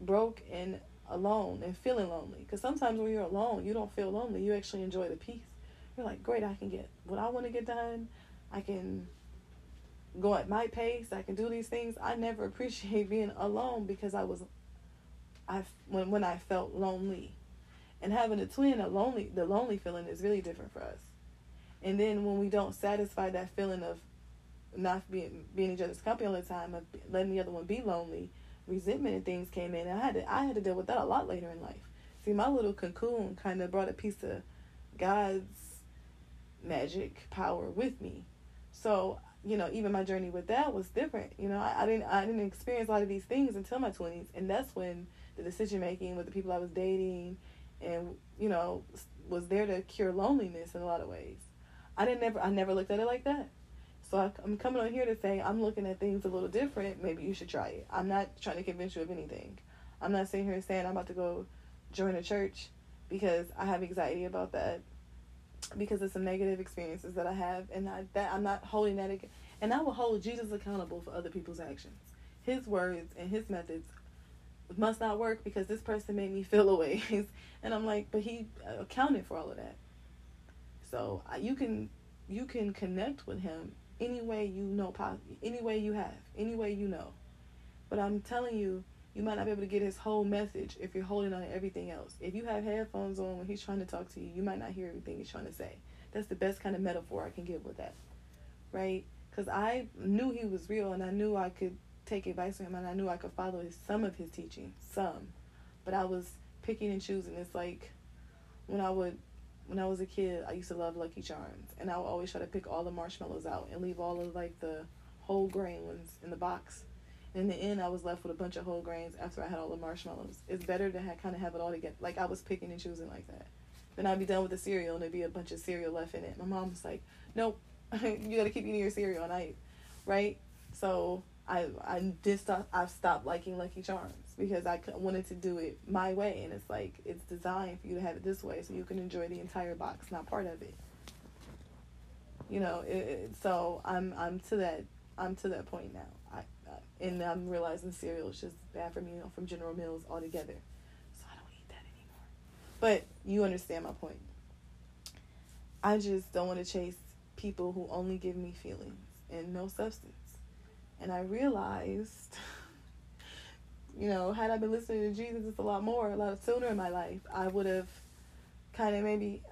broke and alone and feeling lonely. Because sometimes when you're alone, you don't feel lonely. You actually enjoy the peace you're like, great, I can get what I want to get done. I can go at my pace. I can do these things. I never appreciate being alone because I was, I when when I felt lonely, and having a twin, a lonely the lonely feeling is really different for us. And then when we don't satisfy that feeling of not being being each other's company all the time, of letting the other one be lonely, resentment and things came in. And I had to I had to deal with that a lot later in life. See, my little cocoon kind of brought a piece of God's magic power with me. So, you know, even my journey with that was different. You know, I, I didn't I didn't experience a lot of these things until my twenties, and that's when the decision making with the people I was dating, and you know, was there to cure loneliness in a lot of ways. I didn't never I never looked at it like that. So I, I'm coming on here to say I'm looking at things a little different. Maybe you should try it. I'm not trying to convince you of anything. I'm not sitting here saying I'm about to go join a church because I have anxiety about that because of some negative experiences that I have, and I, that I'm not holding that, again. and I will hold Jesus accountable for other people's actions. His words and his methods must not work because this person made me feel a way, and I'm like, but he accounted for all of that. So you can you can connect with him any way you know, any way you have, any way you know. But I'm telling you, you might not be able to get his whole message if you're holding on to everything else. If you have headphones on when he's trying to talk to you, you might not hear everything he's trying to say. That's the best kind of metaphor I can give with that. Right? Because I knew he was real and I knew I could take advice from him and I knew I could follow his, some of his teaching, some. But I was picking and choosing. It's like when I would when I was a kid, I used to love Lucky Charms, and I would always try to pick all the marshmallows out and leave all of like the whole grain ones in the box in the end, I was left with a bunch of whole grains after I had all the marshmallows. It's better to have, kind of have it all together. Like I was picking and choosing like that. Then I'd be done with the cereal and there'd be a bunch of cereal left in it. My mom was like, "Nope, you got to keep eating your cereal." And I, right? So I I did stop. I've stopped liking Lucky Charms because I wanted to do it my way, and it's like it's designed for you to have it this way so you can enjoy the entire box, not part of it. You know, it, it, so I'm I'm to that I'm to that point now and I'm realizing cereal is just bad for me, from General Mills altogether. So I don't eat that anymore. But you understand my point. I just don't want to chase people who only give me feelings and no substance. And I realized, you know, had I been listening to Jesus a lot more, a lot sooner in my life, I would have kind of maybe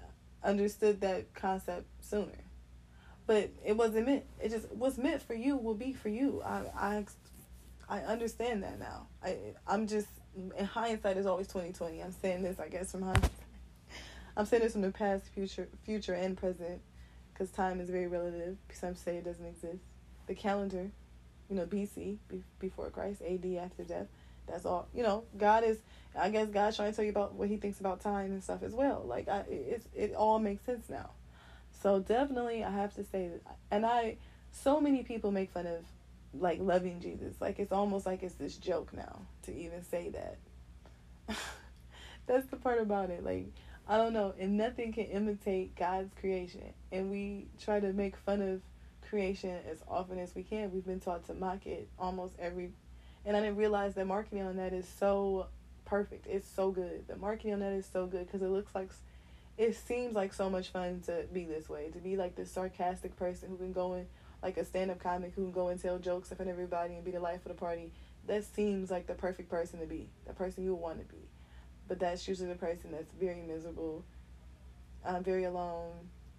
understood that concept sooner. But it wasn't meant. It just what's meant for you will be for you. I I I understand that now. I I'm just in hindsight is always twenty twenty. I'm saying this, I guess, from hindsight. I'm saying this from the past, future, future, and present, because time is very relative. Some say it doesn't exist. The calendar you know, BC, before Christ, AD after death. That's all. You know, God is. I guess God's trying to tell you about what He thinks about time and stuff as well. Like, I, it's it all makes sense now. So definitely, I have to say and I, so many people make fun of, like loving Jesus. Like it's almost like it's this joke now to even say that. That's the part about it. Like I don't know, and nothing can imitate God's creation. And we try to make fun of creation as often as we can. We've been taught to mock it almost every and I didn't realize that marketing on that is so perfect. It's so good. The marketing on that is so good because it looks like it seems like so much fun to be this way, to be like this sarcastic person who can go in like a stand-up comic who can go and tell jokes in front of everybody and be the life of the party. That seems like the perfect person to be, the person you want to be. But that's usually the person that's very miserable, uh, very alone,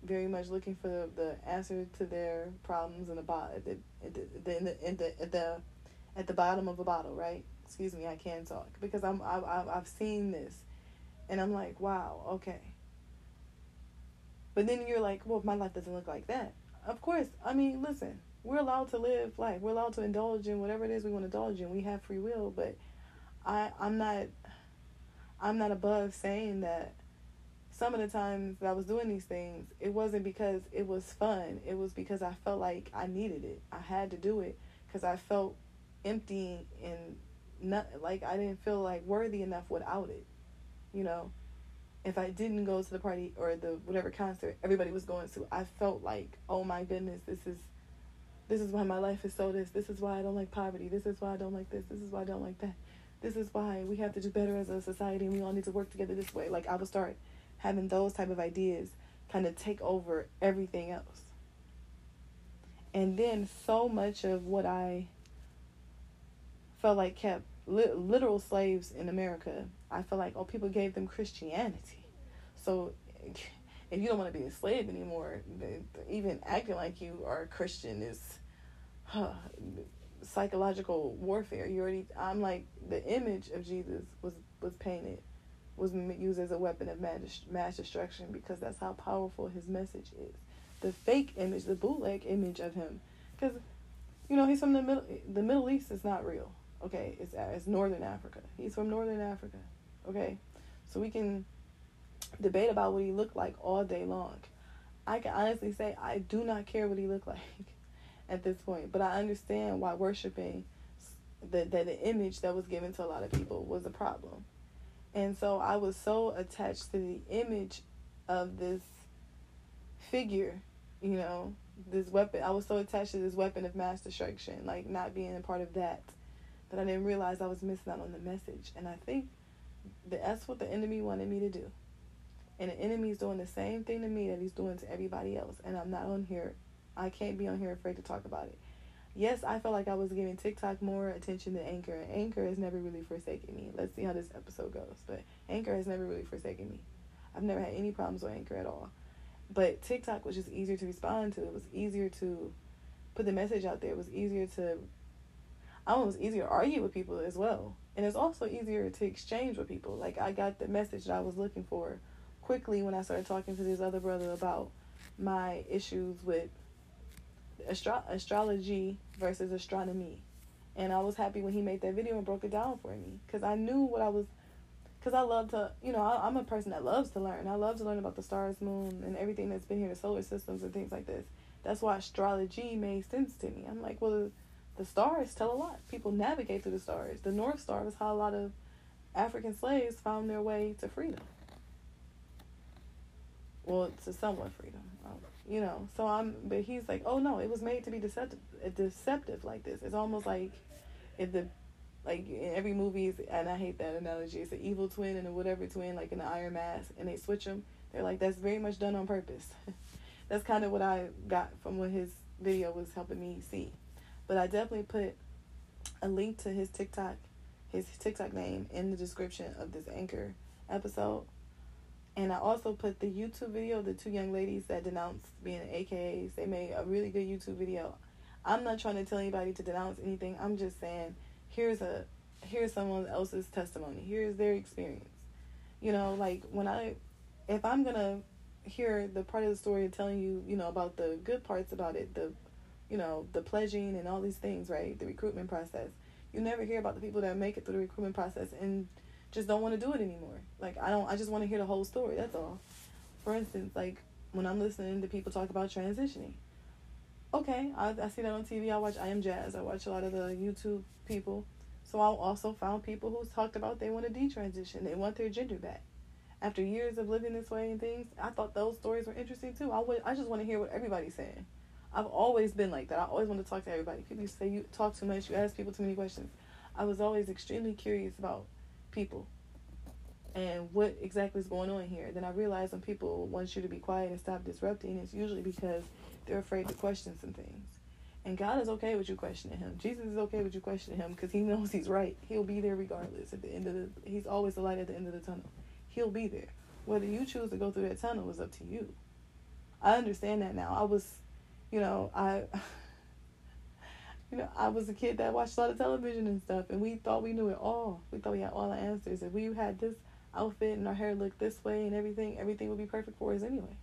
very much looking for the, the answer to their problems in the bottom, at the, at the, in the, at the at the bottom of a bottle, right? Excuse me, I can talk because I'm I've I've seen this, and I'm like, wow, okay. But then you're like, well, my life doesn't look like that. Of course, I mean, listen, we're allowed to live life. We're allowed to indulge in whatever it is we want to indulge in. We have free will, but I I'm not I'm not above saying that some of the times that I was doing these things, it wasn't because it was fun. It was because I felt like I needed it. I had to do it because I felt empty and not like I didn't feel like worthy enough without it. You know, if I didn't go to the party or the whatever concert everybody was going to, I felt like, oh my goodness, this is this is why my life is so this. This is why I don't like poverty. This is why I don't like this. This is why I don't like that. This is why we have to do better as a society and we all need to work together this way. Like I would start having those type of ideas kind of take over everything else. And then so much of what I felt like kept li- literal slaves in America. I feel like oh people gave them Christianity, so if you don't want to be a slave anymore, even acting like you are a Christian is huh, psychological warfare. You already I'm like the image of Jesus was was painted was used as a weapon of mass, mass destruction because that's how powerful his message is. The fake image, the bootleg image of him, because you know he's from the middle. The Middle East is not real. Okay, it's uh, it's Northern Africa. He's from Northern Africa. Okay, so we can debate about what he looked like all day long. I can honestly say I do not care what he looked like at this point, but I understand why worshiping the, the the image that was given to a lot of people was a problem. And so I was so attached to the image of this figure, you know, this weapon. I was so attached to this weapon of mass destruction, like not being a part of that that I didn't realize I was missing out on the message. And I think that's what the enemy wanted me to do. And the enemy is doing the same thing to me that he's doing to everybody else. And I'm not on here. I can't be on here afraid to talk about it. Yes, I felt like I was giving TikTok more attention than Anchor. And Anchor has never really forsaken me. Let's see how this episode goes. But Anchor has never really forsaken me. I've never had any problems with Anchor at all. But TikTok was just easier to respond to. It was easier to put the message out there. It was easier to I it was easier to argue with people as well. And it's also easier to exchange with people. Like I got the message that I was looking for quickly when I started talking to this other brother about my issues with astro- astrology versus astronomy. And I was happy when he made that video and broke it down for me because I knew what I was because I love to, you know, I, am a person that loves to learn. I love to learn about the stars, moon, and everything that's been here, the solar systems and things like this. That's why astrology made sense to me. I'm like, well, the stars tell a lot. People navigate through the stars. The North Star is how a lot of African slaves found their way to freedom. Well, to somewhat freedom, um, you know. So I'm, but he's like, oh no, it was made to be deceptive, deceptive like this. It's almost like if the, like in every movie, and I hate that analogy. It's an evil twin and a whatever twin, like in the Iron Mask, and they switch them. They're like, that's very much done on purpose. that's kind of what I got from what his video was helping me see. But I definitely put a link to his TikTok, his TikTok name in the description of this anchor episode. And I also put the YouTube video of the two young ladies that denounced being AKAs. They made a really good YouTube video. I'm not trying to tell anybody to denounce anything. I'm just saying here's a here's someone else's testimony. Here's their experience. You know, like when I if I'm gonna hear the part of the story telling you, you know, about the good parts about it, the you know, the pledging and all these things, right? The recruitment process. You never hear about the people that make it through the recruitment process and just don't want to do it anymore. Like I don't I just want to hear the whole story. That's all. For instance, like when I'm listening to people talk about transitioning. Okay, I, I see that on TV. I watch I Am Jazz. I watch a lot of the YouTube people. So I also found people who talked about they want to detransition. They want their gender back. After years of living this way and things, I thought those stories were interesting too. I would I just want to hear what everybody's saying. I've always been like that. I always want to talk to everybody. People say you talk too much, you ask people too many questions. I was always extremely curious about people and what exactly is going on here. Then I realized when people want you to be quiet and stop disrupting, it's usually because they're afraid to question some things. And God is okay with you questioning him. Jesus is okay with you questioning him because he knows he's right. He'll be there regardless. At the end of the, he's always the light at the end of the tunnel. He'll be there. Whether you choose to go through that tunnel is up to you. I understand that now. I was, you know, I, you know, I was a kid that watched a lot of television and stuff, and we thought we knew it all. We thought we had all the answers. If we had this outfit and our hair looked this way and everything, everything would be perfect for us anyway.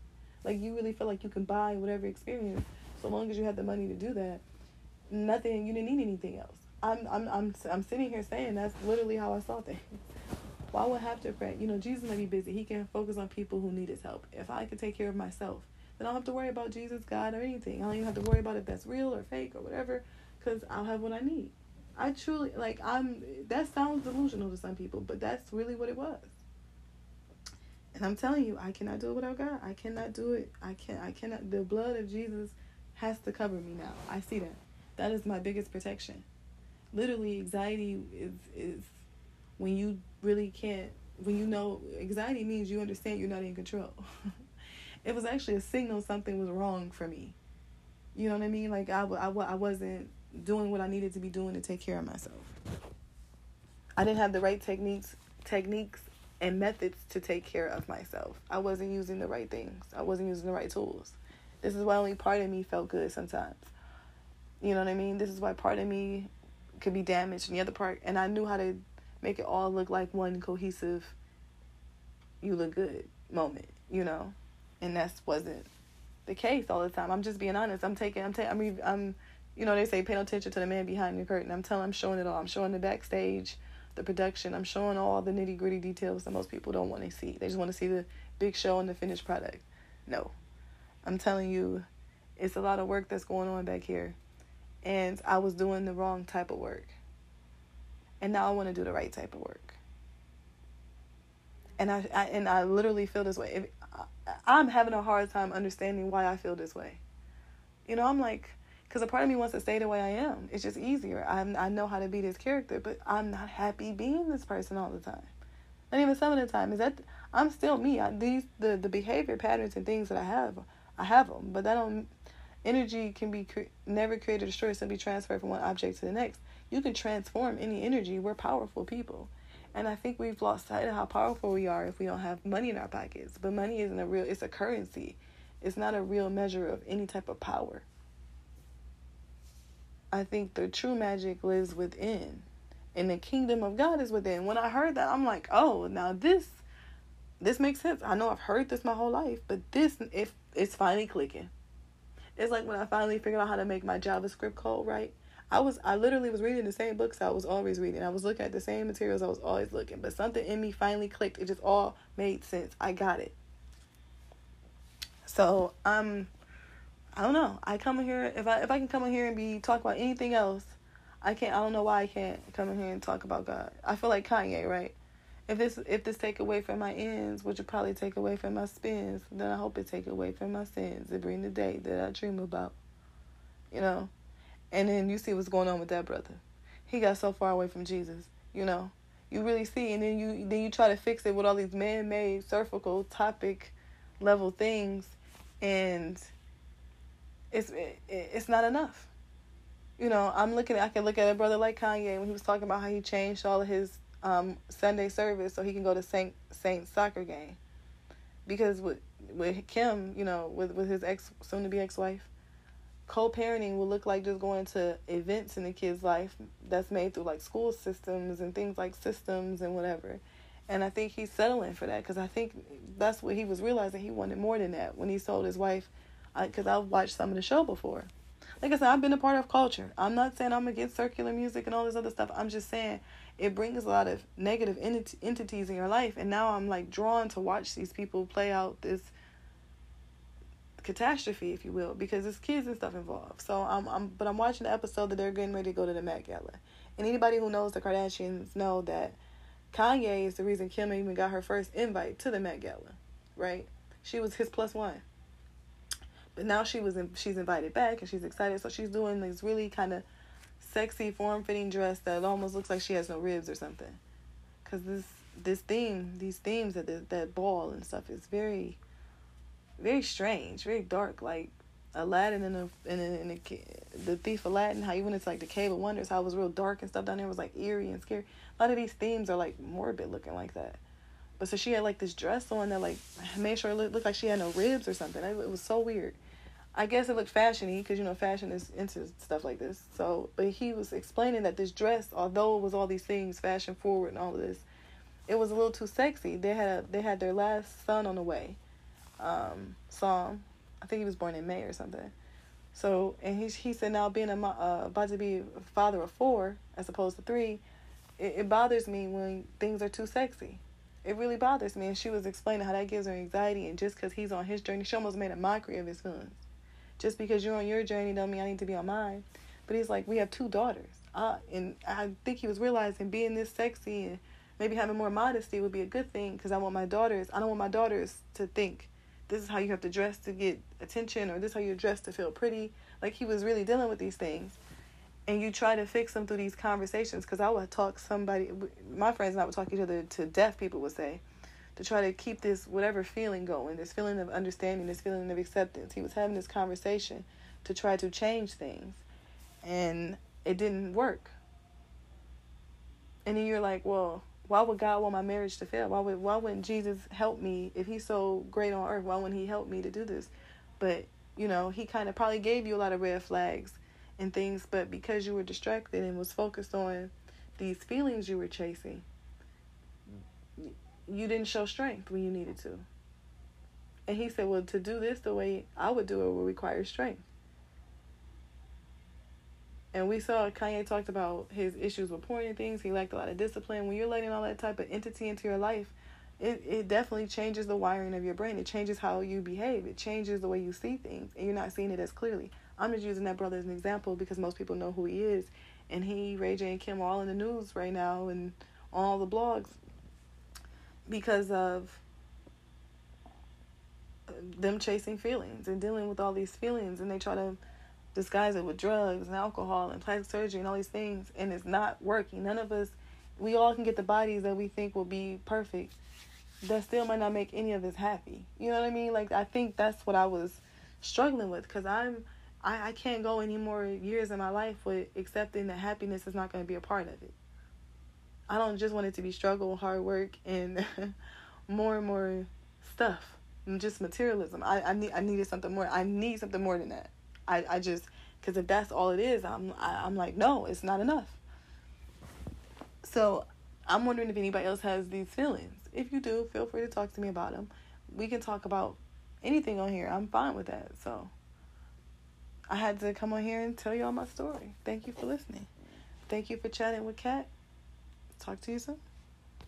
Like you really feel like you can buy whatever experience so long as you had the money to do that. Nothing, you didn't need anything else. I'm, I'm, I'm, I'm sitting here saying that's literally how I saw things. Why would I have to pray? You know, Jesus may be busy. He can focus on people who need his help. If I could take care of myself, then I don't have to worry about Jesus, God, or anything. I don't even have to worry about if that's real or fake or whatever, because I'll have what I need. I truly like I'm that sounds delusional to some people, but that's really what it was. And I'm telling you, I cannot do it without God. I cannot do it. I can't I cannot the blood of Jesus has to cover me now. I see that. That is my biggest protection. Literally anxiety is is when you really can't when you know anxiety means you understand you're not in control. it was actually a signal something was wrong for me. You know what I mean? Like I, I, I wasn't doing what I needed to be doing to take care of myself. I didn't have the right techniques techniques and methods to take care of myself. I wasn't using the right things. I wasn't using the right tools. This is why only part of me felt good sometimes. You know what I mean? This is why part of me could be damaged and the other part and I knew how to make it all look like one cohesive you look good moment, you know. And that wasn't the case all the time. I'm just being honest. I'm taking I'm taking I'm I'm you know, they say pay attention to the man behind the curtain. I'm telling I'm showing it all. I'm showing the backstage the production. I'm showing all the nitty gritty details that most people don't want to see. They just want to see the big show and the finished product. No, I'm telling you, it's a lot of work that's going on back here. And I was doing the wrong type of work. And now I want to do the right type of work. And I, I and I literally feel this way. If, I'm having a hard time understanding why I feel this way. You know, I'm like, because a part of me wants to stay the way I am. It's just easier. I'm, I know how to be this character, but I'm not happy being this person all the time. Not even some of the time. Is that I'm still me. I, these the the behavior patterns and things that I have, I have them. But that don't. Energy can be cre- never created or destroyed. be transferred from one object to the next. You can transform any energy. We're powerful people. And I think we've lost sight of how powerful we are if we don't have money in our pockets. But money isn't a real, it's a currency. It's not a real measure of any type of power. I think the true magic lives within. And the kingdom of God is within. When I heard that, I'm like, oh, now this this makes sense. I know I've heard this my whole life, but this if it's finally clicking. It's like when I finally figured out how to make my JavaScript code right. I was I literally was reading the same books I was always reading. I was looking at the same materials I was always looking, but something in me finally clicked. It just all made sense. I got it. So um I don't know. I come in here if I if I can come in here and be talk about anything else, I can't. I don't know why I can't come in here and talk about God. I feel like Kanye, right? If this if this take away from my ends, which would probably take away from my spins, then I hope it take away from my sins and bring the day that I dream about. You know, and then you see what's going on with that brother. He got so far away from Jesus. You know, you really see, and then you then you try to fix it with all these man-made, surgical topic level things, and it's it, it's not enough. You know, I'm looking. I can look at a brother like Kanye when he was talking about how he changed all of his um, Sunday service so he can go to Saint Saint soccer game, because with with Kim, you know, with with his ex soon to be ex wife, co-parenting will look like just going to events in the kid's life that's made through like school systems and things like systems and whatever. And I think he's settling for that because I think that's what he was realizing. He wanted more than that when he told his wife uh, because I've watched some of the show before. like I said, I've been a part of culture. I'm not saying I'm against circular music and all this other stuff. I'm just saying it brings a lot of negative ent- entities in your life, and now I'm like drawn to watch these people play out this catastrophe, if you will, because there's kids and stuff involved. So I'm, I'm, but I'm watching the episode that they're getting ready to go to the Met Gala, and anybody who knows the Kardashians know that Kanye is the reason Kim even got her first invite to the Met Gala, right? She was his plus one. But now she was in, she's invited back and she's excited. So she's doing this really kind of sexy form fitting dress that almost looks like she has no ribs or something. Cause this this theme, these themes at the, that ball and stuff is very, very strange, very dark. Like Aladdin and the and the, and the, the Thief Aladdin, how even it's like the Cave of Wonders, how it was real dark and stuff down there was like eerie and scary. A lot of these themes are like morbid looking like that. But so she had like this dress on that like made sure it looked, looked like she had no ribs or something. It, it was so weird. I guess it looked fashiony because you know fashion is into stuff like this. So, but he was explaining that this dress, although it was all these things fashion forward and all of this, it was a little too sexy. They had a, they had their last son on the way, um, Psalm. I think he was born in May or something. So, and he he said now being a uh, about to be a father of four as opposed to three, it, it bothers me when things are too sexy. It really bothers me. And she was explaining how that gives her anxiety, and just because he's on his journey, she almost made a mockery of his feelings just because you're on your journey don't mean I need to be on mine. But he's like, we have two daughters. Uh, and I think he was realizing being this sexy and maybe having more modesty would be a good thing because I want my daughters, I don't want my daughters to think this is how you have to dress to get attention or this is how you dress to feel pretty. Like he was really dealing with these things. And you try to fix them through these conversations because I would talk somebody, my friends and I would talk each other to deaf people would say to try to keep this whatever feeling going, this feeling of understanding, this feeling of acceptance. He was having this conversation to try to change things, and it didn't work. And then you're like, well, why would God want my marriage to fail? Why would why wouldn't Jesus help me if He's so great on earth? Why wouldn't He help me to do this? But you know, He kind of probably gave you a lot of red flags and things, but because you were distracted and was focused on these feelings you were chasing, you didn't show strength when you needed to. And he said, Well, to do this the way I would do it would require strength. And we saw Kanye talked about his issues with porn and things. He lacked a lot of discipline. When you're letting all that type of entity into your life, it, it definitely changes the wiring of your brain. It changes how you behave. It changes the way you see things. And you're not seeing it as clearly. I'm just using that brother as an example because most people know who he is. And he, Ray J, and Kim are all in the news right now and on all the blogs because of them chasing feelings and dealing with all these feelings and they try to disguise it with drugs and alcohol and plastic surgery and all these things and it's not working none of us we all can get the bodies that we think will be perfect that still might not make any of us happy you know what i mean like i think that's what i was struggling with because i'm I, I can't go any more years in my life with accepting that happiness is not going to be a part of it I don't just want it to be struggle, hard work, and more and more stuff, and just materialism. I, I need I needed something more. I need something more than that. I, I just because if that's all it is, I'm I, I'm like no, it's not enough. So I'm wondering if anybody else has these feelings. If you do, feel free to talk to me about them. We can talk about anything on here. I'm fine with that. So I had to come on here and tell y'all my story. Thank you for listening. Thank you for chatting with Kat. Talk to you soon.